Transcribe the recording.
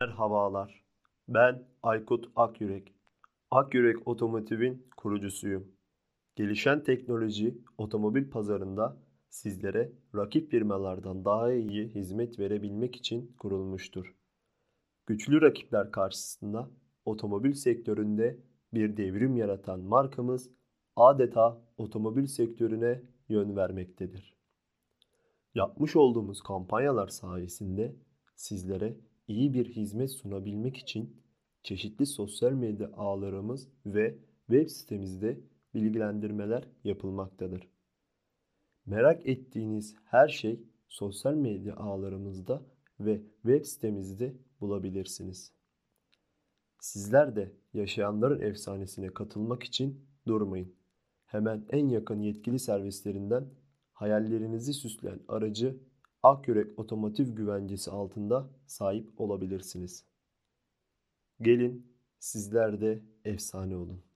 Merhabalar. Ben Aykut Akyürek. Akyürek Otomotiv'in kurucusuyum. Gelişen teknoloji otomobil pazarında sizlere rakip firmalardan daha iyi hizmet verebilmek için kurulmuştur. Güçlü rakipler karşısında otomobil sektöründe bir devrim yaratan markamız adeta otomobil sektörüne yön vermektedir. Yapmış olduğumuz kampanyalar sayesinde sizlere iyi bir hizmet sunabilmek için çeşitli sosyal medya ağlarımız ve web sitemizde bilgilendirmeler yapılmaktadır. Merak ettiğiniz her şey sosyal medya ağlarımızda ve web sitemizde bulabilirsiniz. Sizler de yaşayanların efsanesine katılmak için durmayın. Hemen en yakın yetkili servislerinden hayallerinizi süsleyen aracı Akyürek Otomotiv güvencesi altında sahip olabilirsiniz. Gelin sizler de efsane olun.